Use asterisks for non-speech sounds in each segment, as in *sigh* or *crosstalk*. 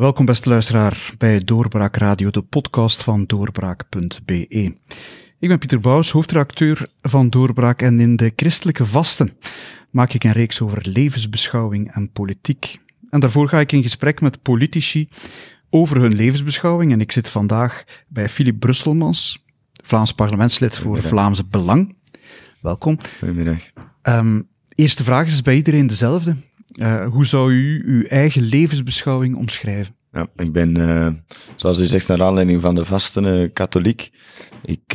Welkom beste luisteraar bij Doorbraak Radio, de podcast van doorbraak.be. Ik ben Pieter Bouws, hoofdredacteur van Doorbraak en in de Christelijke Vasten maak ik een reeks over levensbeschouwing en politiek. En daarvoor ga ik in gesprek met politici over hun levensbeschouwing en ik zit vandaag bij Philip Brusselmans, Vlaams parlementslid voor Vlaamse Belang. Welkom. Goedemiddag. Um, eerste vraag is bij iedereen dezelfde. Uh, hoe zou u uw eigen levensbeschouwing omschrijven? Ja, ik ben, uh, zoals u zegt, naar aanleiding van de vasten uh, katholiek. Ik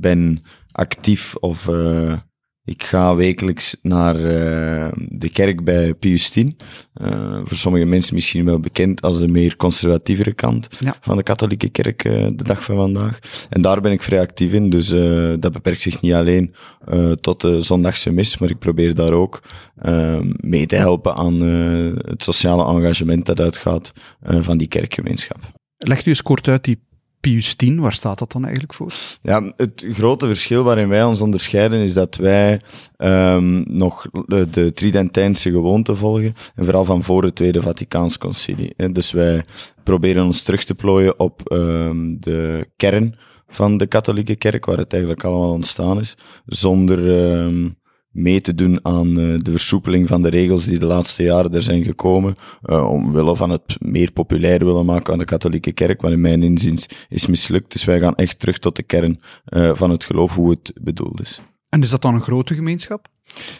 ben actief of ik ga wekelijks naar uh, de kerk bij Pius X. Uh, voor sommige mensen misschien wel bekend als de meer conservatievere kant ja. van de katholieke kerk uh, de dag van vandaag. En daar ben ik vrij actief in, dus dat beperkt zich niet alleen tot de zondagse mis, maar ik probeer daar ook mee te helpen aan het sociale engagement dat uitgaat van die kerkgemeenschap. Legt u eens kort uit die Pius 10, waar staat dat dan eigenlijk voor? Ja, het grote verschil waarin wij ons onderscheiden is dat wij um, nog de, de Tridentijnse gewoonte volgen, en vooral van voor het Tweede Vaticaans Concilie. Dus wij proberen ons terug te plooien op um, de kern van de katholieke kerk, waar het eigenlijk allemaal ontstaan is, zonder um, mee te doen aan uh, de versoepeling van de regels die de laatste jaren er zijn gekomen, uh, omwille van het meer populair willen maken aan de katholieke kerk, wat in mijn inziens is mislukt. Dus wij gaan echt terug tot de kern uh, van het geloof, hoe het bedoeld is. En is dat dan een grote gemeenschap?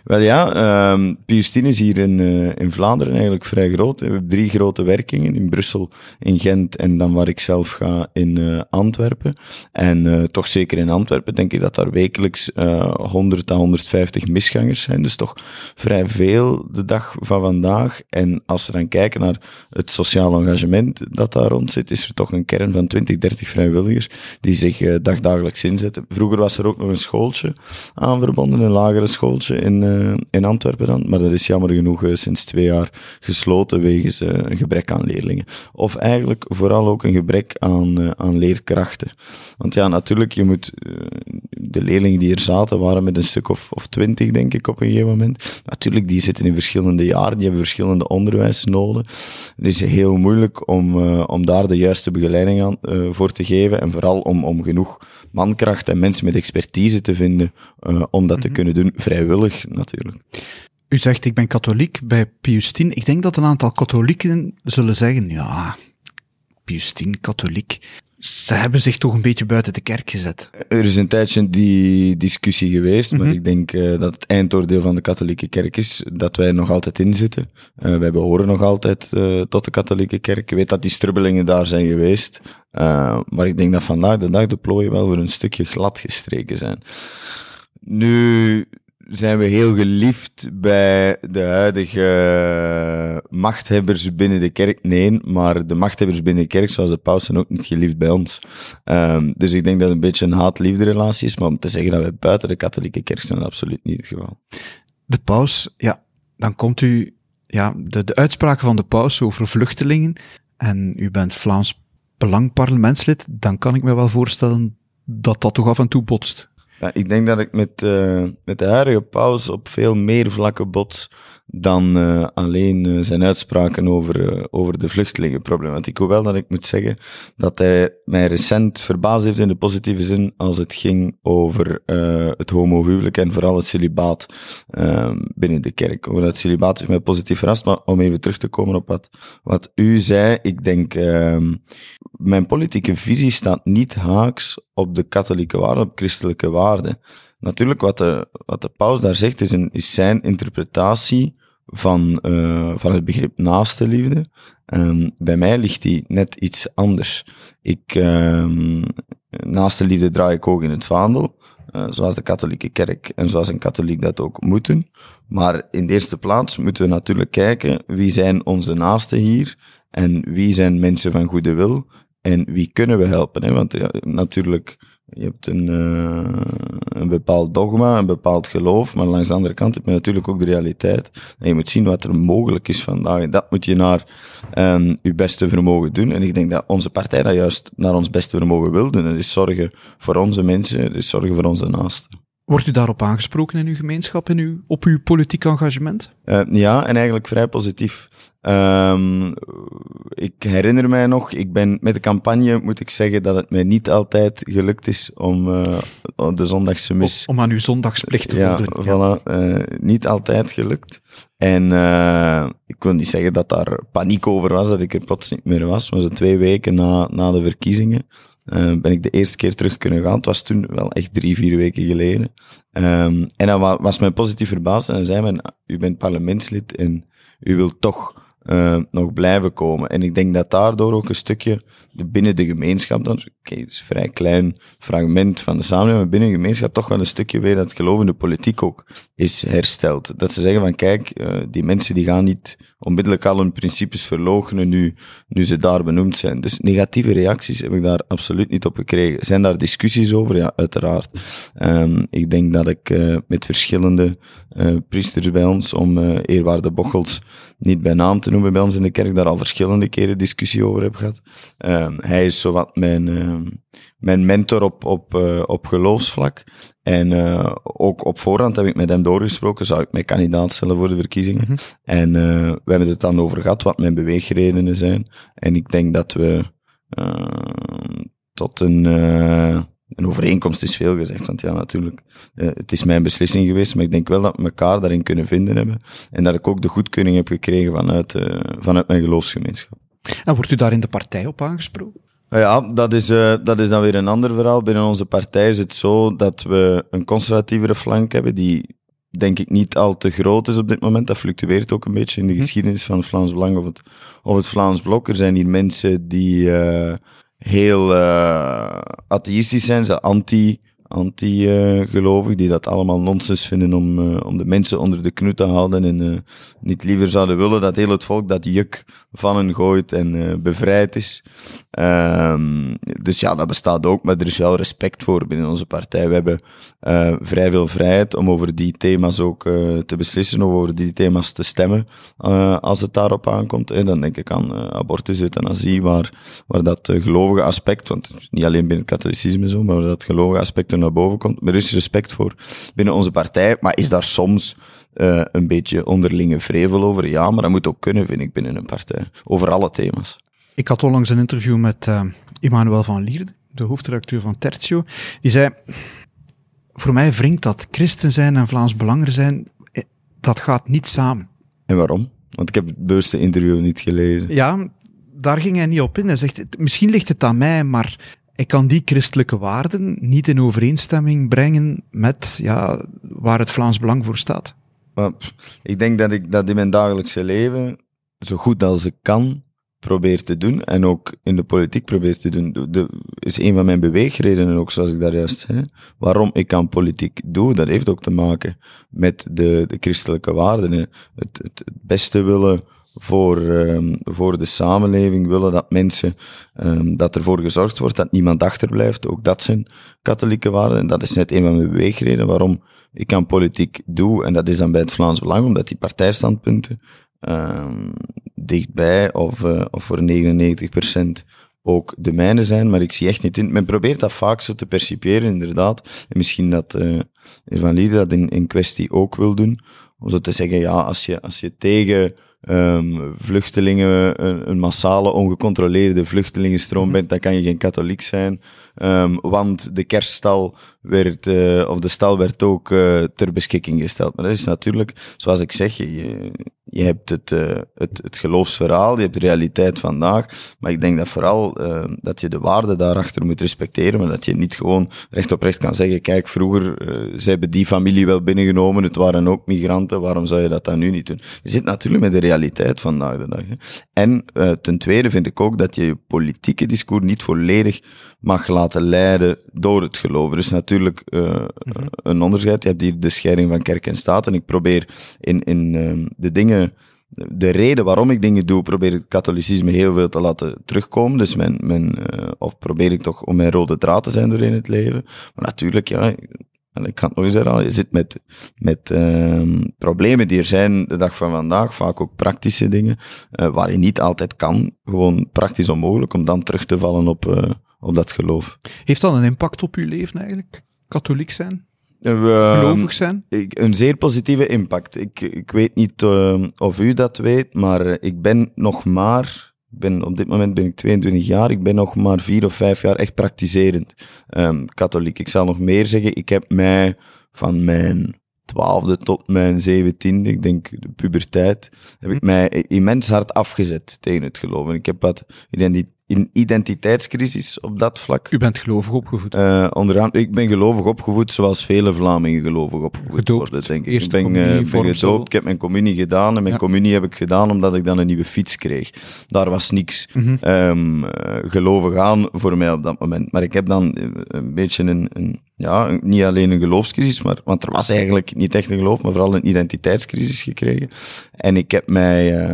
Wel ja, um, is hier in, uh, in Vlaanderen eigenlijk vrij groot. We hebben drie grote werkingen in Brussel, in Gent en dan waar ik zelf ga in uh, Antwerpen. En uh, toch zeker in Antwerpen denk ik dat daar wekelijks 100 à 150 misgangers zijn. Dus toch vrij veel de dag van vandaag. En als we dan kijken naar het sociaal engagement dat daar rond zit, is er toch een kern van 20, 30 vrijwilligers die zich dagdagelijks inzetten. Vroeger was er ook nog een schooltje aan verbonden, een lagere schooltje in, uh, in Antwerpen dan. Maar dat is jammer genoeg uh, sinds twee jaar gesloten wegens uh, een gebrek aan leerlingen. Of eigenlijk vooral ook een gebrek aan, aan leerkrachten. Want ja, natuurlijk, je moet, de leerlingen die er zaten waren met een stuk of, of twintig, denk ik, op een gegeven moment. Natuurlijk, die zitten in verschillende jaren, die hebben verschillende onderwijsnoden. Het is heel moeilijk om, om daar de juiste begeleiding aan, voor te geven en vooral om, om genoeg mankracht en mensen met expertise te vinden om dat te mhm. kunnen doen, vrijwillig natuurlijk. U zegt, ik ben katholiek bij Pius X. Ik denk dat een aantal katholieken zullen zeggen, ja, Pius X, katholiek. Ze hebben zich toch een beetje buiten de kerk gezet. Er is een tijdje die discussie geweest, maar mhm. ik denk uh, dat het eindoordeel van de katholieke kerk is dat wij nog altijd in zitten. Uh, wij behoren nog altijd uh, tot de katholieke kerk. Ik weet dat die strubbelingen daar zijn geweest, maar ik denk dat vandaag de dag de plooien wel voor een stukje glad gestreken zijn. Nu, zijn we heel geliefd bij de huidige machthebbers binnen de kerk? Nee, maar de machthebbers binnen de kerk, zoals de paus, zijn ook niet geliefd bij ons. Um, dus ik denk dat het een beetje een haat-liefde relatie is, maar om te zeggen dat wij buiten de katholieke kerk zijn, dat absoluut niet het geval. De paus, ja, dan komt u, ja, de, de uitspraken van de paus over vluchtelingen, en u bent Vlaams Belang parlementslid, dan kan ik me wel voorstellen dat dat toch af en toe botst. Ik denk dat ik met, uh, met de huidige paus op veel meer vlakken bots dan uh, alleen uh, zijn uitspraken over, over de vluchtelingenproblematiek. Hoewel dat ik moet zeggen dat hij mij recent verbaasd heeft in de positieve zin als het ging over het homohuwelijk en vooral het celibaat binnen de kerk. Over dat celibaat heeft mij positief verrast, maar om even terug te komen op wat, wat u zei, ik denk, mijn politieke visie staat niet haaks op de katholieke waarden, op christelijke waarden. Natuurlijk, wat de, wat de paus daar zegt, is, een, is zijn interpretatie van, uh, van het begrip naaste liefde. Um, bij mij ligt die net iets anders. Ik, um, naaste liefde draai ik ook in het vaandel, uh, zoals de katholieke kerk en zoals een katholiek dat ook moet doen. Maar in de eerste plaats moeten we natuurlijk kijken wie zijn onze naasten hier en wie zijn mensen van goede wil en wie kunnen we helpen. Hè? Want natuurlijk je hebt een, uh, een bepaald dogma, een bepaald geloof, maar langs de andere kant heb je natuurlijk ook de realiteit. En je moet zien wat er mogelijk is vandaag. En dat moet je naar um, je beste vermogen doen. En ik denk dat onze partij dat juist naar ons beste vermogen wil doen. Dat is zorgen voor onze mensen, dat is zorgen voor onze naasten. Wordt u daarop aangesproken in uw gemeenschap, in uw, op uw politiek engagement? Uh, ja, en eigenlijk vrij positief. Um, ik herinner mij nog, ik ben met de campagne, moet ik zeggen, dat het mij niet altijd gelukt is om uh, de zondagse mis... Om, aan uw zondagsplicht te ja, Voilà, uh, niet altijd gelukt. En ik wil niet zeggen dat daar paniek over was, dat ik er plots niet meer was, maar zo twee weken na, na de verkiezingen uh, ben ik de eerste keer terug kunnen gaan. Het was toen wel echt drie, vier weken geleden. Um, en dan was men positief verbaasd en dan zei men, u bent parlementslid en u wilt toch uh, nog blijven komen. En ik denk dat daardoor ook een stukje de, binnen de gemeenschap, dan, okay, het is een vrij klein fragment van de samenleving, maar binnen de gemeenschap toch wel een stukje weer dat geloof in de politiek ook is hersteld. Dat ze zeggen van kijk, uh, die mensen die gaan niet onmiddellijk al hun principes verloochenen nu, nu ze daar benoemd zijn. Dus negatieve reacties heb ik daar absoluut niet op gekregen. Zijn daar discussies over? Ja, uiteraard. Um, ik denk dat ik uh, met verschillende priesters bij ons, om eerwaarde Bochels niet bij naam te noemen bij ons in de kerk, daar al verschillende keren discussie over heb gehad. Um, hij is zowat mijn, uh, mijn mentor op, op, uh, op geloofsvlak. En uh, ook op voorhand heb ik met hem doorgesproken, zou ik mij kandidaat stellen voor de verkiezingen. Mm -hmm. En we hebben het dan over gehad wat mijn beweegredenen zijn. En ik denk dat we tot een een overeenkomst is veel gezegd, want ja, natuurlijk, uh, het is mijn beslissing geweest, maar ik denk wel dat we elkaar daarin kunnen vinden hebben. En dat ik ook de goedkeuring heb gekregen vanuit, uh, vanuit mijn geloofsgemeenschap. En wordt u daar in de partij op aangesproken? Ja, dat is, uh, dat is dan weer een ander verhaal. Binnen onze partij is het zo dat we een conservatievere flank hebben, die denk ik niet al te groot is op dit moment. Dat fluctueert ook een beetje in de geschiedenis van het Vlaams Belang of het, of het Vlaams Blok. Er zijn hier mensen die heel uh, atheïstisch zijn, ze anti, anti-gelovig, die dat allemaal nonsens vinden om, uh, om de mensen onder de knoet te houden en niet liever zouden willen dat heel het volk dat juk van hen gooit en bevrijd is. Um, dus ja, dat bestaat ook, maar er is wel respect voor binnen onze partij. We hebben vrij veel vrijheid om over die thema's ook te beslissen, of over die thema's te stemmen, als het daarop aankomt. En dan denk ik aan abortus, euthanasie, waar, waar dat gelovige aspect, want niet alleen binnen het katholicisme zo, maar waar dat gelovige aspect er naar boven komt. Er is respect voor binnen onze partij, maar is daar soms uh, een beetje onderlinge vrevel over? Ja, maar dat moet ook kunnen, vind ik, binnen een partij. Over alle thema's. Ik had onlangs een interview met uh, Emmanuel van Lierde, de hoofdredacteur van Tertio. Die zei, voor mij wringt dat christen zijn en Vlaams Belanger zijn, dat gaat niet samen. En waarom? Want ik heb het bewuste interview niet gelezen. Ja, daar ging hij niet op in. Hij zegt, misschien ligt het aan mij, maar ik kan die christelijke waarden niet in overeenstemming brengen met ja, waar het Vlaams Belang voor staat. Ik denk dat ik dat in mijn dagelijkse leven zo goed als ik kan probeer te doen en ook in de politiek probeer te doen. Dat is een van mijn beweegredenen ook, zoals ik daar juist zei. Waarom ik aan politiek doe, dat heeft ook te maken met de, de christelijke waarden. Het, het beste willen voor, um, voor de samenleving, willen dat mensen, um, dat ervoor gezorgd wordt dat niemand achterblijft. Ook dat zijn katholieke waarden. En dat is net een van mijn beweegredenen waarom ik aan politiek doe. En dat is dan bij het Vlaams Belang, omdat die partijstandpunten um, dichtbij of, uh, of voor 99% ook de mijne zijn, maar ik zie echt niet in. Men probeert dat vaak zo te percipiëren, inderdaad. En misschien dat uh, Van Lier dat in, in kwestie ook wil doen. Om zo te zeggen, ja, als je, als je tegen um, vluchtelingen, een, een, massale, ongecontroleerde vluchtelingenstroom mhm. bent, dan kan je geen katholiek zijn. Um, want de kerststal werd, uh, of de stal werd ook uh, ter beschikking gesteld. Maar dat is natuurlijk, zoals ik zeg, je, je hebt het, uh, het, het geloofsverhaal, je hebt de realiteit vandaag. Maar ik denk dat vooral uh, dat je de waarde daarachter moet respecteren, maar dat je niet gewoon recht op recht kan zeggen, kijk, vroeger, ze hebben die familie wel binnengenomen, het waren ook migranten, waarom zou je dat dan nu niet doen? Je zit natuurlijk met de realiteit vandaag de dag. En ten tweede vind ik ook dat je je politieke discours niet volledig mag laten leiden door het geloof. Er is natuurlijk uh, mm -hmm. een onderscheid. Je hebt hier de scheiding van kerk en staat. En ik probeer in, in uh, de dingen, de reden waarom ik dingen doe, probeer ik het katholicisme heel veel te laten terugkomen. Dus mijn, mijn, uh, of probeer ik toch om mijn rode draad te zijn doorheen het leven. Maar natuurlijk, ja, en ik kan het nog eens herhalen, je zit met, met uh, problemen die er zijn de dag van vandaag, vaak ook praktische dingen, uh, waar je niet altijd kan, gewoon praktisch onmogelijk, om dan terug te vallen op, uh, op dat geloof. Heeft dat een impact op uw leven eigenlijk, katholiek zijn? We- gelovig zijn? Ik, een zeer positieve impact. Ik, ik weet niet eh, of u dat weet, maar eh, ik ben nog maar. Ben, op dit moment ben ik 22 jaar. Ik ben nog maar vier of vijf jaar echt praktiserend ehm, katholiek. Ik zal nog meer zeggen. Ik heb mij van mijn twaalfde tot mijn zeventiende, ik denk de puberteit, heb ik Hm. mij immens hard afgezet tegen het geloven. Ik heb wat een identiteitscrisis op dat vlak. U bent gelovig opgevoed. Eh onderaan, ik ben gelovig opgevoed zoals vele Vlamingen gelovig opgevoed Gedoopt, worden, denk ik. ik ben, communie, eh, ben gedoopt, ik heb mijn communie gedaan en mijn Ja. communie heb ik gedaan omdat ik dan een nieuwe fiets kreeg. Daar was niks Mhm. ehm, eh, gelovig aan voor mij op dat moment. Maar ik heb dan een beetje een, een ja, niet alleen een geloofscrisis, maar, want er was eigenlijk niet echt een geloof, maar vooral een identiteitscrisis gekregen. En ik heb mij,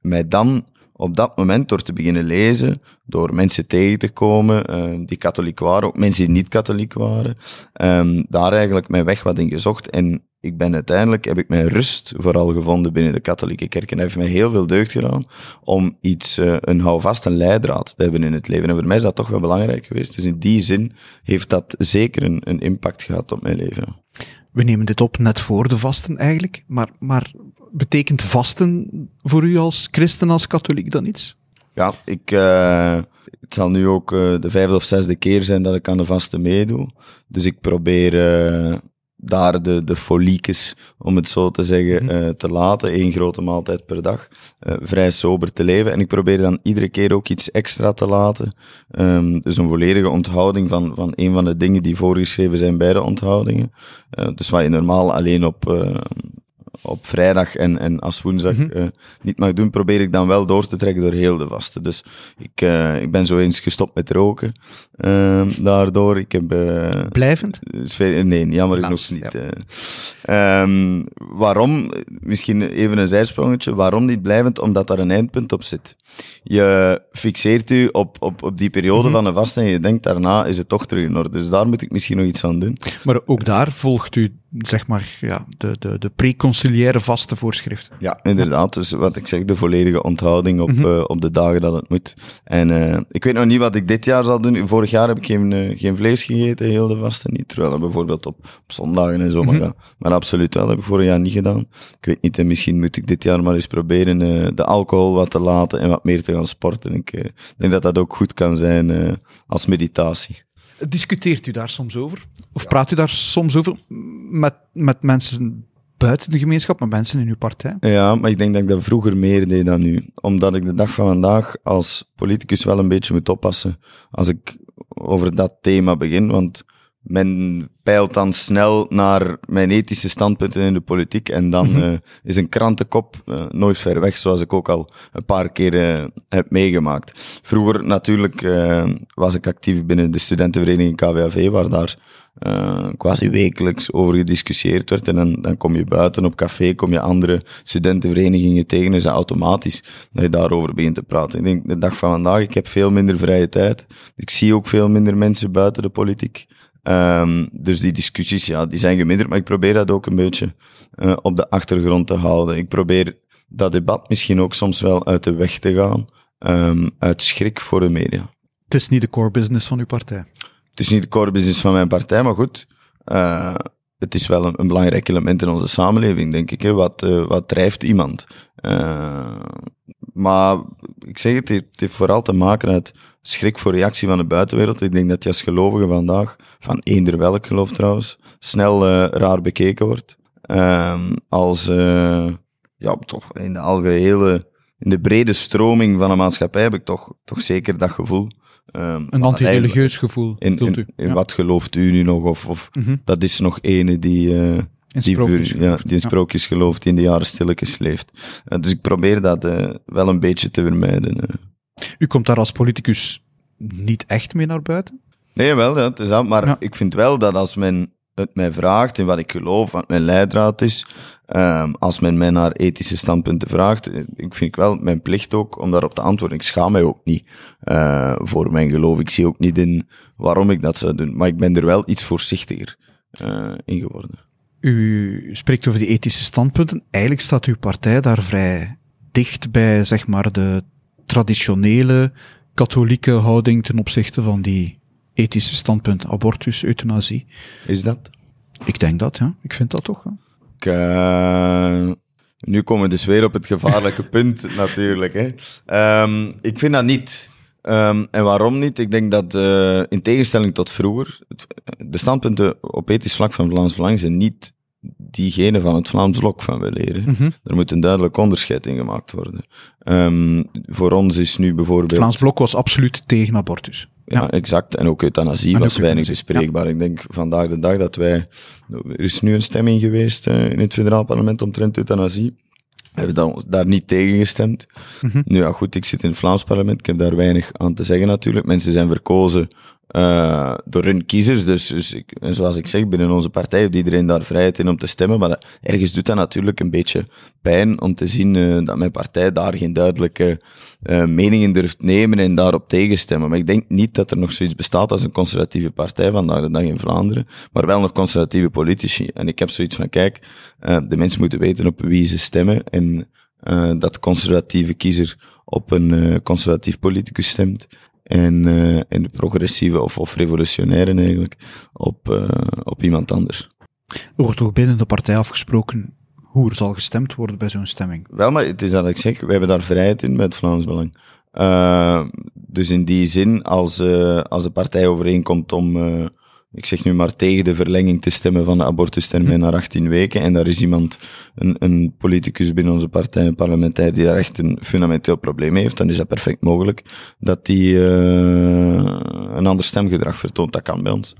mij dan op dat moment, door te beginnen lezen, door mensen tegen te komen eh, die katholiek waren, ook mensen die niet katholiek waren, ehm, daar eigenlijk mijn weg wat in gezocht. En ik ben uiteindelijk, heb ik mijn rust vooral gevonden binnen de katholieke kerk. En dat heeft mij heel veel deugd gedaan om iets, eh, een houvast, een leidraad te hebben in het leven. En voor mij is dat toch wel belangrijk geweest. Dus in die zin heeft dat zeker een, een impact gehad op mijn leven. We nemen dit op net voor de vasten eigenlijk, maar, maar betekent vasten voor u als christen, als katholiek dan iets? Ja, ik, eh, het zal nu ook eh, de vijfde of zesde keer zijn dat ik aan de vaste meedoe. Dus ik probeer eh, daar de, de foliekes, om het zo te zeggen, Mhm. eh, te laten. Eén grote maaltijd per dag. eh, vrij sober te leven. En ik probeer dan iedere keer ook iets extra te laten. Ehm, dus een volledige onthouding van, van een van de dingen die voorgeschreven zijn bij de onthoudingen. Eh, dus wat je normaal alleen op, op vrijdag en, en als woensdag Mhm. eh, niet mag doen, probeer ik dan wel door te trekken door heel de vaste. Dus ik, eh, ik ben zo eens gestopt met roken. ehm, daardoor, ik heb... eh, Blijvend? nee, jammer Helaas, genoeg niet. eh. Ehm, waarom? Misschien even een zijsprongetje. Waarom niet blijvend? Omdat daar een eindpunt op zit. Je fixeert u op, op, op die periode Mhm. van een vast en je denkt daarna is het toch terug in orde. Dus daar moet ik misschien nog iets aan doen. Maar ook daar volgt u, zeg maar, ja, de, de, de preconciliaire vaste voorschriften. Ja, inderdaad. Dus wat ik zeg, de volledige onthouding op, Mhm. eh, op de dagen dat het moet. En eh, ik weet nog niet wat ik dit jaar zal doen. Vorig jaar heb ik geen, eh, geen vlees gegeten, heel de vaste niet. Terwijl dat bijvoorbeeld op, op zondagen en zo, maar, Mhm. ja, maar absoluut wel. Dat heb ik vorig jaar niet gedaan. Ik weet niet, en misschien moet ik dit jaar maar eens proberen de alcohol wat te laten en wat meer te gaan sporten. Ik denk dat dat ook goed kan zijn als meditatie. Discuteert u daar soms over? Of praat u daar soms over met, met mensen buiten de gemeenschap, met mensen in uw partij? Ja, maar ik denk dat ik dat vroeger meer deed dan nu. Omdat ik de dag van vandaag als politicus wel een beetje moet oppassen als ik over dat thema begin. Want men peilt dan snel naar mijn ethische standpunten in de politiek. En dan Mhm. eh, is een krantenkop eh, nooit ver weg, zoals ik ook al een paar keer eh, heb meegemaakt. Vroeger natuurlijk was ik actief binnen de studentenvereniging KWAV, waar daar quasi wekelijks over gediscussieerd werd. En dan, dan kom je buiten op café, kom je andere studentenverenigingen tegen, is dat automatisch dat je daarover begint te praten. Ik denk, de dag van vandaag, ik heb veel minder vrije tijd. Ik zie ook veel minder mensen buiten de politiek. Ehm, dus die discussies, ja, die zijn geminderd, maar ik probeer dat ook een beetje eh, op de achtergrond te houden. Ik probeer dat debat misschien ook soms wel uit de weg te gaan, ehm, uit schrik voor de media. Het is niet de core business van uw partij. Het is niet de core business van mijn partij, maar goed. eh, het is wel een, een belangrijk element in onze samenleving, denk ik. Hè. Wat, eh, wat drijft iemand? Maar ik zeg het, het heeft vooral te maken uit schrik voor reactie van de buitenwereld. Ik denk dat je als gelovige vandaag, van eender welk geloof trouwens, snel eh, raar bekeken wordt. Ehm, als, eh, ja, toch in de algehele, in de brede stroming van de maatschappij heb ik toch, toch zeker dat gevoel. Ehm, Een anti-religieus gevoel, in, u? in Ja. wat gelooft u nu nog? Of, of Mhm. dat is nog ene die, eh, In die, sprookjes ja, gelooft. die in Ja. sprookjes gelooft, die in de jaren stilletjes leeft. Dus ik probeer dat wel een beetje te vermijden. U komt daar als politicus niet echt mee naar buiten? Nee, wel, het is dat. Maar Ja. ik vind wel dat als men het mij vraagt in wat ik geloof, wat mijn leidraad is, ehm, als men mij naar ethische standpunten vraagt, eh, ik vind ik wel mijn plicht ook om daarop te antwoorden. Ik schaam mij ook niet eh, voor mijn geloof. Ik zie ook niet in waarom ik dat zou doen. Maar ik ben er wel iets voorzichtiger eh, in geworden. U spreekt over die ethische standpunten. Eigenlijk staat uw partij daar vrij dicht bij, zeg maar, de traditionele katholieke houding ten opzichte van die ethische standpunten. Abortus, euthanasie. Is dat? Ik denk dat, ja. Ik vind dat toch. Ja. Ik, uh, nu komen we dus weer op het gevaarlijke *laughs* punt, natuurlijk. Hè. Um, ik vind dat niet. Um, en waarom niet? Ik denk dat uh, in tegenstelling tot vroeger, de standpunten op ethisch vlak van Vlaams Belang zijn niet diegene van het Vlaams Blok van we leren. Mm -hmm. Er moet een duidelijk onderscheid in gemaakt worden. Um, voor ons is nu bijvoorbeeld... Het Vlaams Blok was absoluut tegen abortus. Ja, ja exact. En ook euthanasie en was weinig bespreekbaar. Ja. Ik denk vandaag de dag dat wij... Er is nu een stemming geweest uh, in het federaal parlement omtrent euthanasie. We hebben dan, daar niet tegen gestemd. Mm -hmm. Nu ja, goed, ik zit in het Vlaams parlement, ik heb daar weinig aan te zeggen natuurlijk. Mensen zijn verkozen uh, door hun kiezers. Dus, dus ik, zoals ik zeg, binnen onze partij heeft iedereen daar vrijheid in om te stemmen. Maar ergens doet dat natuurlijk een beetje pijn om te zien uh, dat mijn partij daar geen duidelijke uh, meningen durft nemen en daarop tegenstemmen. Maar ik denk niet dat er nog zoiets bestaat als een conservatieve partij vandaag de dag in Vlaanderen, maar wel nog conservatieve politici. En ik heb zoiets van, kijk, de mensen moeten weten op wie ze stemmen en dat conservatieve kiezer op een conservatief politicus stemt en, uh, en de progressieve of, of revolutionaire eigenlijk op, uh, op iemand anders. Er wordt toch binnen de partij afgesproken hoe er zal gestemd worden bij zo'n stemming? Wel, maar het is dat ik zeg, we hebben daar vrijheid in met Vlaams Belang. Uh, dus in die zin, als, als de partij overeenkomt om ik zeg nu maar tegen de verlenging te stemmen van de abortustermijn hm. naar 18 weken. En daar is iemand, een, een politicus binnen onze partij, een parlementair, die daar echt een fundamenteel probleem heeft. Dan is dat perfect mogelijk dat die uh, een ander stemgedrag vertoont. Dat kan bij ons.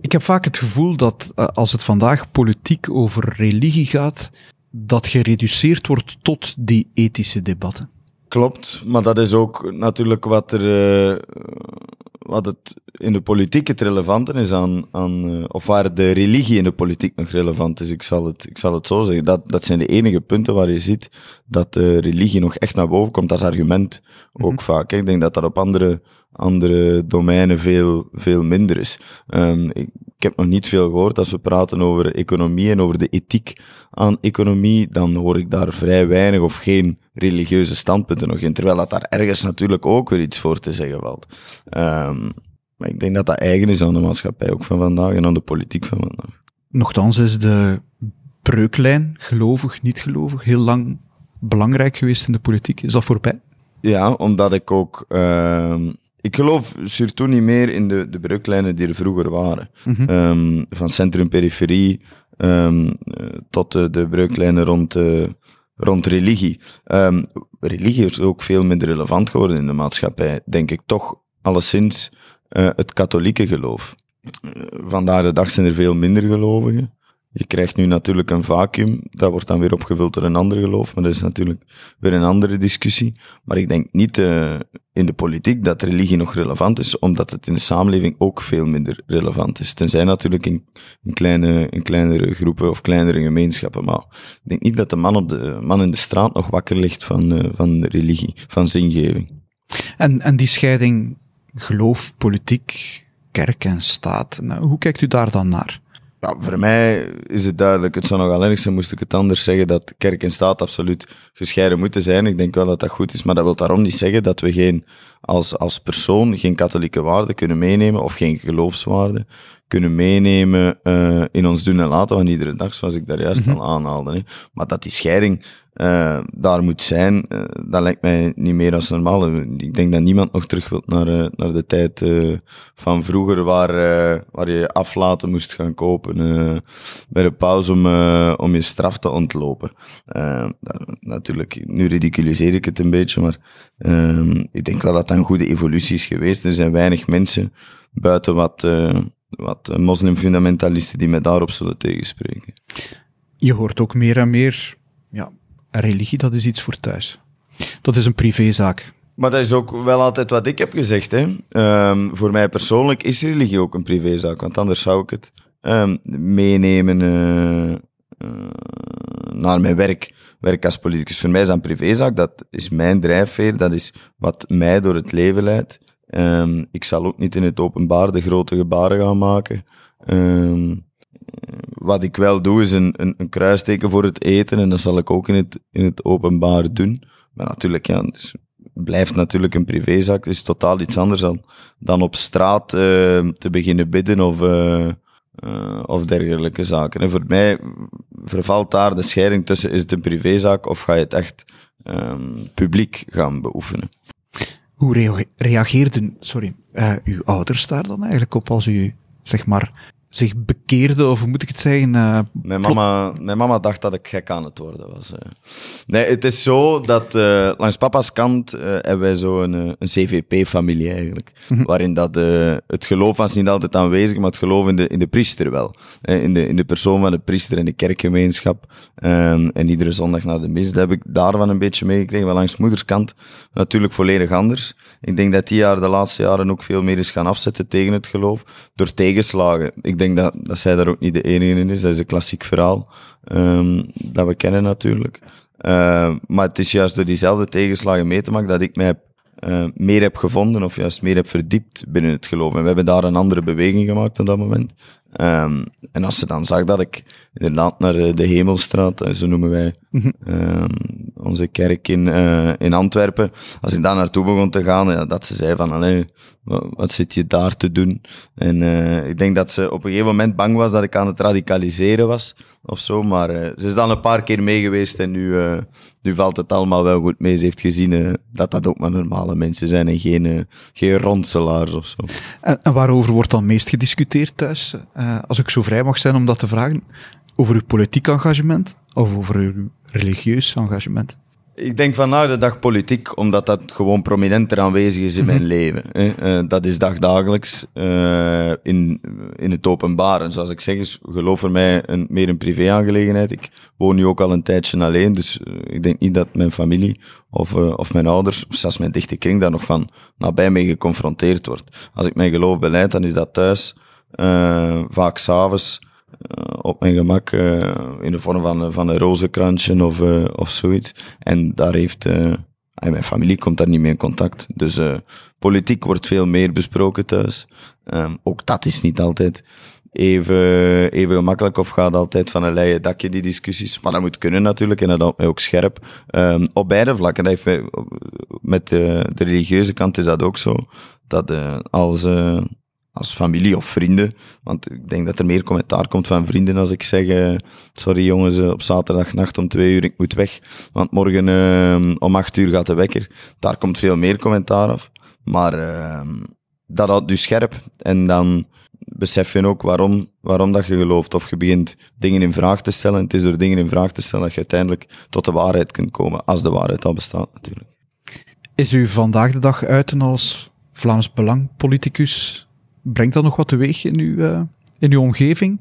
Ik heb vaak het gevoel dat uh, als het vandaag politiek over religie gaat, dat gereduceerd wordt tot die ethische debatten. Klopt, maar dat is ook natuurlijk wat er, uh, wat het in de politiek het relevante is aan, aan uh, of waar de religie in de politiek nog relevant is. Ik zal het, ik zal het zo zeggen. Dat, dat zijn de enige punten waar je ziet dat de religie nog echt naar boven komt als argument. Ook mm -hmm. vaak. Ik denk dat dat op andere, andere domeinen veel, veel minder is. Um, ik, ik heb nog niet veel gehoord als we praten over economie en over de ethiek aan economie, dan hoor ik daar vrij weinig of geen religieuze standpunten nog in, terwijl dat daar ergens natuurlijk ook weer iets voor te zeggen valt. Um, maar ik denk dat dat eigen is aan de maatschappij ook van vandaag en aan de politiek van vandaag. Nochtans is de breuklijn, gelovig, niet gelovig, heel lang belangrijk geweest in de politiek. Is dat voorbij? Ja, omdat ik ook... Uh, ik geloof surtout niet meer in de, de breuklijnen die er vroeger waren. Mm -hmm. um, van centrum-periferie um, tot de, de breuklijnen rond, uh, rond religie. Um, religie is ook veel minder relevant geworden in de maatschappij, denk ik toch alleszins uh, het katholieke geloof. Uh, vandaag de dag zijn er veel minder gelovigen. Je krijgt nu natuurlijk een vacuüm, dat wordt dan weer opgevuld door een ander geloof, maar dat is natuurlijk weer een andere discussie. Maar ik denk niet uh, in de politiek dat religie nog relevant is, omdat het in de samenleving ook veel minder relevant is. Tenzij natuurlijk in, in, kleine, in kleinere groepen of kleinere gemeenschappen. Maar ik denk niet dat de man, op de, man in de straat nog wakker ligt van, uh, van religie, van zingeving. En, en die scheiding geloof, politiek, kerk en staat, nou, hoe kijkt u daar dan naar? Ja, voor mij is het duidelijk. Het zou nogal erg zijn moest ik het anders zeggen dat kerk en staat absoluut gescheiden moeten zijn. Ik denk wel dat dat goed is, maar dat wil daarom niet zeggen dat we geen, als, als persoon geen katholieke waarden kunnen meenemen of geen geloofswaarden kunnen meenemen uh, in ons doen en laten van iedere dag, zoals ik daar juist mm -hmm. al aanhaalde. Hè. Maar dat die scheiding uh, daar moet zijn, uh, dat lijkt mij niet meer als normaal. Ik denk dat niemand nog terug wil naar, naar de tijd van vroeger, waar, waar je aflaten moest gaan kopen bij de pauze om, om je straf te ontlopen. Dat, natuurlijk, nu ridiculiseer ik het een beetje, maar ehm, ik denk wel dat dat een goede evolutie is geweest. Er zijn weinig mensen buiten wat wat moslimfundamentalisten die mij daarop zullen tegenspreken. Je hoort ook meer en meer, ja, religie, dat is iets voor thuis. Dat is een privézaak. Maar dat is ook wel altijd wat ik heb gezegd. Hè. Um, voor mij persoonlijk is religie ook een privézaak, want anders zou ik het um, meenemen uh, uh, naar mijn werk, werk als politicus. Voor mij is dat een privézaak, dat is mijn drijfveer, dat is wat mij door het leven leidt. Um, ik zal ook niet in het openbaar de grote gebaren gaan maken. Wat ik wel doe, is een, een, een, kruisteken voor het eten. En dat zal ik ook in het, in het openbaar doen. Maar natuurlijk, ja, dus blijft natuurlijk een privézaak. Is totaal iets anders dan, op straat uh, te beginnen bidden of, uh, uh, of dergelijke zaken. En voor mij vervalt daar de scheiding tussen, is het een privézaak of ga je het echt um, publiek gaan beoefenen. Hoe reageerden sorry, uw ouders daar dan eigenlijk op als u, zeg maar, zich bekeerde, of hoe moet ik het zeggen? Uh, mijn, mama, mijn mama dacht dat ik gek aan het worden was. Uh. Nee, het is zo dat uh, langs papa's kant hebben wij zo een, een CVP-familie eigenlijk. Mhm. Waarin dat, het geloof was niet altijd aanwezig, maar het geloof in de, in de priester wel. in, de, in de persoon van de priester en de kerkgemeenschap. Um, en iedere zondag naar de mis. Dat heb ik daarvan een beetje meegekregen. Maar langs moederskant natuurlijk volledig anders. Ik denk dat die jaar de laatste jaren ook veel meer is gaan afzetten tegen het geloof. Door tegenslagen. Ik denk dat, dat zij daar ook niet de enige in is. Dat is een klassiek verhaal um, dat we kennen natuurlijk. Uh, maar het is juist door diezelfde tegenslagen mee te maken dat ik mij uh, meer heb gevonden of juist meer heb verdiept binnen het geloof. En we hebben daar een andere beweging gemaakt op dat moment. Um, en als ze dan zag dat ik inderdaad naar eh, de Hemelstraat, eh, zo noemen wij um, onze kerk in, uh, in Antwerpen, als ik daar naartoe begon te gaan, ja, dat ze zei van, allee, wat, wat zit je daar te doen? En uh, ik denk dat ze op een gegeven moment bang was dat ik aan het radicaliseren was, of zo, maar uh, ze is dan een paar keer mee geweest en nu, nu valt het allemaal wel goed mee. Ze heeft gezien dat dat ook maar normale mensen zijn en geen, geen rondselaars of zo. En, en waarover wordt dan meest gediscuteerd thuis? als ik zo vrij mag zijn om dat te vragen, over uw politiek engagement of over uw religieus engagement? Ik denk vandaag de dag politiek, omdat dat gewoon prominenter aanwezig is in mijn mhm. leven. Hè. Uh, dat is dagdagelijks uh, in, in het openbaar. En zoals ik zeg, is geloof voor mij een, meer een privé-aangelegenheid. Ik woon nu ook al een tijdje alleen, dus uh, ik denk niet dat mijn familie of, of mijn ouders, of zelfs mijn dichte kring, daar nog van nabij mee geconfronteerd wordt. Als ik mijn geloof beleid, dan is dat thuis, vaak s'avonds op mijn gemak uh, in de vorm van, van een rozenkransje of, of zoiets. En daar heeft, en mijn familie komt daar niet mee in contact. Dus politiek wordt veel meer besproken thuis. Um, ook dat is niet altijd even, even gemakkelijk of gaat altijd van een leien dakje, die discussies. Maar dat moet kunnen natuurlijk en dat houdt mij ook scherp. Um, op beide vlakken. Heeft met de, religieuze kant is dat ook zo. Dat als, als familie of vrienden. Want ik denk dat er meer commentaar komt van vrienden als ik zeg: uh, Sorry jongens, uh, op zaterdagnacht om twee uur, ik moet weg. Want morgen uh, om acht uur gaat de wekker. Daar komt veel meer commentaar af. Maar dat houdt dus scherp. En dan besef je ook waarom, waarom dat je gelooft. Of je begint dingen in vraag te stellen. Het is door dingen in vraag te stellen dat je uiteindelijk tot de waarheid kunt komen. Als de waarheid al bestaat, natuurlijk. Is u vandaag de dag uiten als Vlaams Belang politicus Brengt dat nog wat teweeg in uw, uh, in uw omgeving?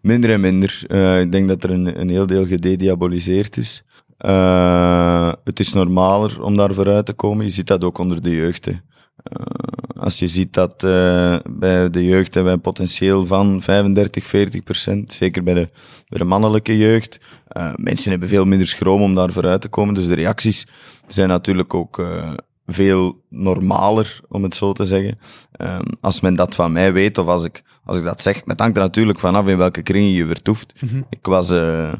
Minder en minder. Uh, ik denk dat er een, een heel deel gedediaboliseerd is. Uh, het is normaler om daar vooruit te komen. Je ziet dat ook onder de jeugd. als je ziet dat bij de jeugd hebben we een potentieel van 35, 40 procent, zeker bij de, bij de mannelijke jeugd. mensen hebben veel minder schroom om daar vooruit te komen, dus de reacties zijn natuurlijk ook veel normaler, om het zo te zeggen. Um, als men dat van mij weet, of als ik, als ik dat zeg, het hangt er natuurlijk vanaf in welke kring je vertoeft. Mhm. Ik was uh,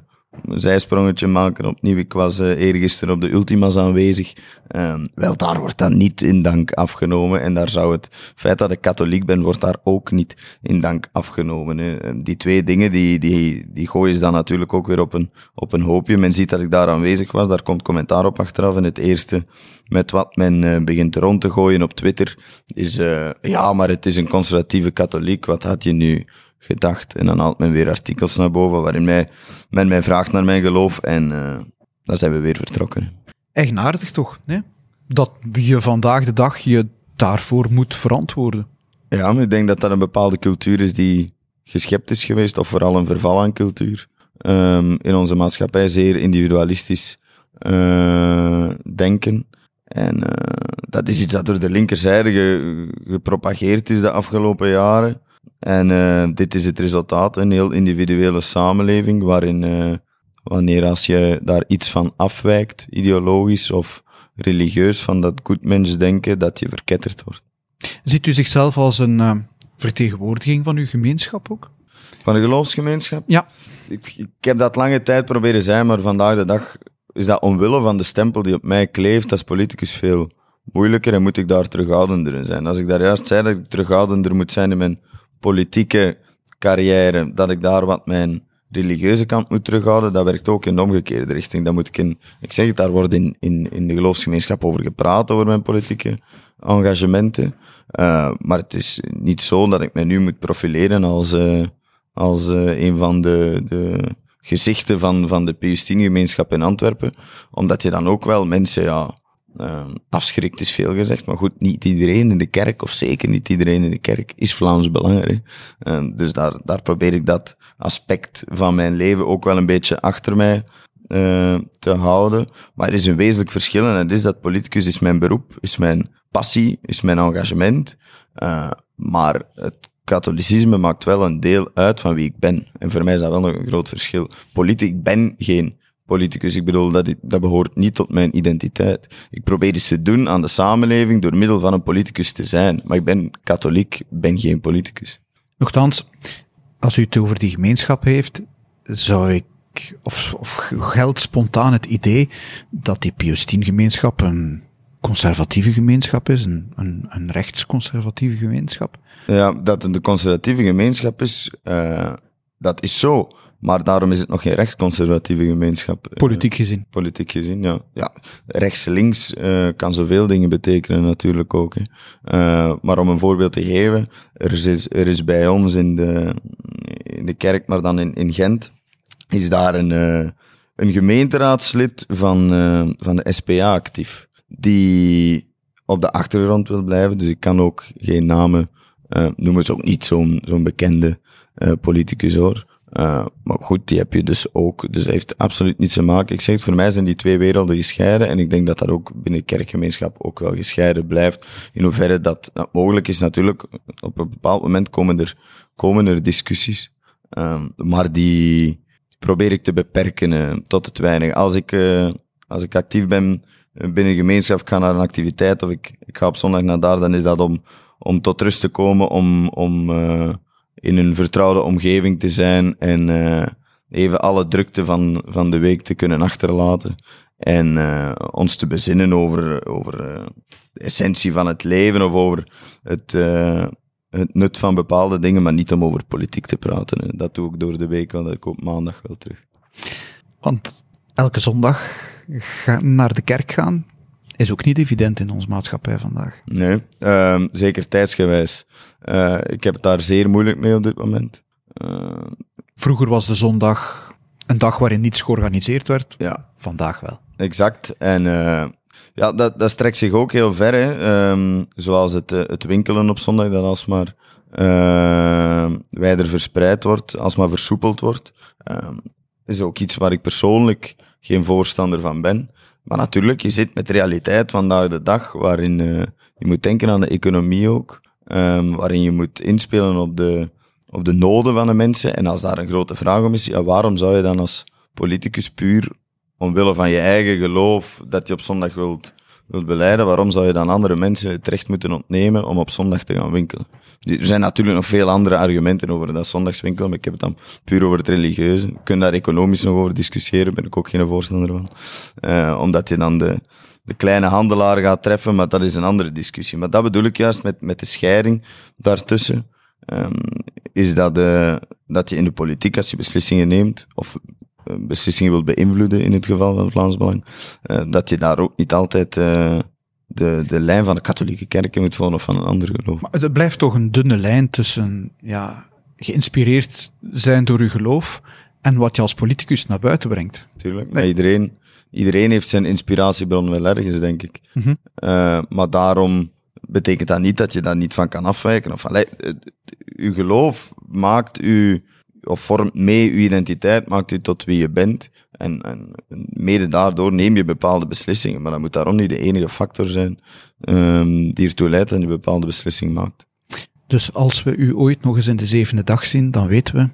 een zijsprongetje maken opnieuw. Ik was uh, eergisteren op de Ultima's aanwezig. Um, wel, daar wordt dan niet in dank afgenomen. En daar zou het feit dat ik katholiek ben, wordt daar ook niet in dank afgenomen. Hè. Die twee dingen, die, die, die gooien ze dan natuurlijk ook weer op een, op een hoopje. Men ziet dat ik daar aanwezig was. Daar komt commentaar op achteraf. En het eerste met wat men uh, begint rond te gooien op Twitter is, uh, ja, maar het is een conservatieve katholiek. Wat had je nu gedacht? En dan haalt men weer artikels naar boven waarin mij, men mij vraagt naar mijn geloof en uh, dan zijn we weer vertrokken. Eigenaardig toch, nee? Dat je vandaag de dag je daarvoor moet verantwoorden. Ja, maar ik denk dat dat een bepaalde cultuur is die geschept is geweest, of vooral een verval aan cultuur. Um, in onze maatschappij zeer individualistisch uh, denken. En uh, dat is iets dat door de linkerzijde ge, gepropageerd is de afgelopen jaren. En uh, dit is het resultaat, een heel individuele samenleving, waarin uh, wanneer als je daar iets van afwijkt, ideologisch of religieus, van dat denken, dat je verketterd wordt. Ziet u zichzelf als een vertegenwoordiging van uw gemeenschap ook? Van de geloofsgemeenschap? Ja. Ik, ik heb dat lange tijd proberen zijn, maar vandaag de dag is dat omwille van de stempel die op mij kleeft als politicus veel moeilijker en moet ik daar terughoudender in zijn. Als ik daar juist zei dat ik terughoudender moet zijn in mijn politieke carrière, dat ik daar wat mijn religieuze kant moet terughouden, dat werkt ook in de omgekeerde richting. Dat moet ik in, ik zeg het, daar wordt in, in, in de geloofsgemeenschap over gepraat, over mijn politieke engagementen. Uh, maar het is niet zo dat ik mij nu moet profileren als, uh, als uh, een van de, de gezichten van, van de P-gemeenschap in Antwerpen. Omdat je dan ook wel mensen, ja, uh, afschrikt is veel gezegd, maar goed, niet iedereen in de kerk, of zeker niet iedereen in de kerk, is Vlaams belangrijk. Uh, dus daar, daar probeer ik dat aspect van mijn leven ook wel een beetje achter mij uh, te houden. Maar er is een wezenlijk verschil en dat is dat politicus is mijn beroep, is mijn passie, is mijn engagement. Uh, maar het katholicisme maakt wel een deel uit van wie ik ben. En voor mij is dat wel nog een groot verschil. Politiek, ben geen politicus. Ik bedoel, dat, dat behoort niet tot mijn identiteit. Ik probeer iets te doen aan de samenleving door middel van een politicus te zijn. Maar ik ben katholiek, ben geen politicus. Nochtans, als u het over die gemeenschap heeft, zou ik, of, of geldt spontaan het idee dat die Pius gemeenschap een conservatieve gemeenschap is, een, een, een rechtsconservatieve gemeenschap? Ja, dat het een conservatieve gemeenschap is, uh, dat is zo. Maar daarom is het nog geen rechtsconservatieve gemeenschap. Politiek gezien. Politiek gezien, ja. ja Rechts-links uh, kan zoveel dingen betekenen natuurlijk ook. Hè. Uh, maar om een voorbeeld te geven, er is, er is bij ons in de, in de kerk, maar dan in, in Gent, is daar een, een gemeenteraadslid van, van de SPA actief. Die op de achtergrond wil blijven, dus ik kan ook geen namen noemen. is ook niet zo'n zo'n bekende politicus hoor. Uh, maar goed, die heb je dus ook. Dus dat heeft absoluut niets te maken. Ik zeg het, voor mij zijn die twee werelden gescheiden. En ik denk dat dat ook binnen kerkgemeenschap ook wel gescheiden blijft. In hoeverre dat, mogelijk is natuurlijk. Op een bepaald moment komen er, komen er discussies. Um, maar die probeer ik te beperken uh, tot het weinig. Als ik, uh, als ik actief ben binnen een gemeenschap, ga naar een activiteit of ik, ik ga op zondag naar daar, dan is dat om, om tot rust te komen, om, om in een vertrouwde omgeving te zijn en uh, even alle drukte van, van de week te kunnen achterlaten. En uh, ons te bezinnen over, over uh, de essentie van het leven of over het, het nut van bepaalde dingen, maar niet om over politiek te praten. Dat doe ik door de week, want ik op maandag wel terug. Want elke zondag naar de kerk gaan, is ook niet evident in onze maatschappij vandaag. Nee, uh, zeker tijdsgewijs. Uh, ik heb het daar zeer moeilijk mee op dit moment. Uh, Vroeger was de zondag een dag waarin niets georganiseerd werd. Ja. Vandaag wel. Exact. En uh, ja, dat, dat strekt zich ook heel ver. Hè. Um, zoals het, het winkelen op zondag, dat alsmaar wijder verspreid wordt, alsmaar versoepeld wordt. Um, is ook iets waar ik persoonlijk geen voorstander van ben. Maar natuurlijk, je zit met de realiteit vandaag de dag, waarin uh, je moet denken aan de economie ook, um, waarin je moet inspelen op de, op de noden van de mensen. En als daar een grote vraag om is, ja, waarom zou je dan als politicus puur omwille van je eigen geloof dat je op zondag wilt wilt beleiden, waarom zou je dan andere mensen het recht moeten ontnemen om op zondag te gaan winkelen? Er zijn natuurlijk nog veel andere argumenten over dat zondagswinkelen, maar ik heb het dan puur over het religieuze. We kunnen daar economisch nog over discussiëren, ben ik ook geen voorstander van. Uh, omdat je dan de, de kleine handelaar gaat treffen, maar dat is een andere discussie. Maar dat bedoel ik juist met, met de scheiding daartussen. Um, is dat, uh, dat je in de politiek, als je beslissingen neemt, of eh, beslissingen wilt beïnvloeden in het geval van Vlaams Belang, uh, dat je daar ook niet altijd uh, de, de lijn van de katholieke kerk moet volgen of van een ander geloof. Maar het blijft toch een dunne lijn tussen ja, geïnspireerd zijn door uw geloof en wat je als politicus naar buiten brengt. Tuurlijk, nee. iedereen, iedereen heeft zijn inspiratiebron wel ergens, denk ik. Mm -hmm. uh, maar daarom betekent dat niet dat je daar niet van kan afwijken. Of, allee, uw geloof maakt u of vormt mee uw identiteit, maakt u tot wie je bent. En, en mede daardoor neem je bepaalde beslissingen. Maar dat moet daarom niet de enige factor zijn um, die ertoe leidt dat je bepaalde beslissing maakt. Dus als we u ooit nog eens in de zevende dag zien, dan weten we,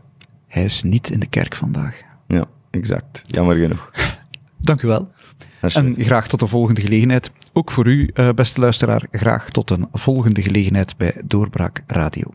hij is niet in de kerk vandaag. Ja, exact. Jammer genoeg. *laughs* Dank u wel. En graag tot de volgende gelegenheid. Ook voor u, uh, beste luisteraar, graag tot een volgende gelegenheid bij Doorbraak Radio.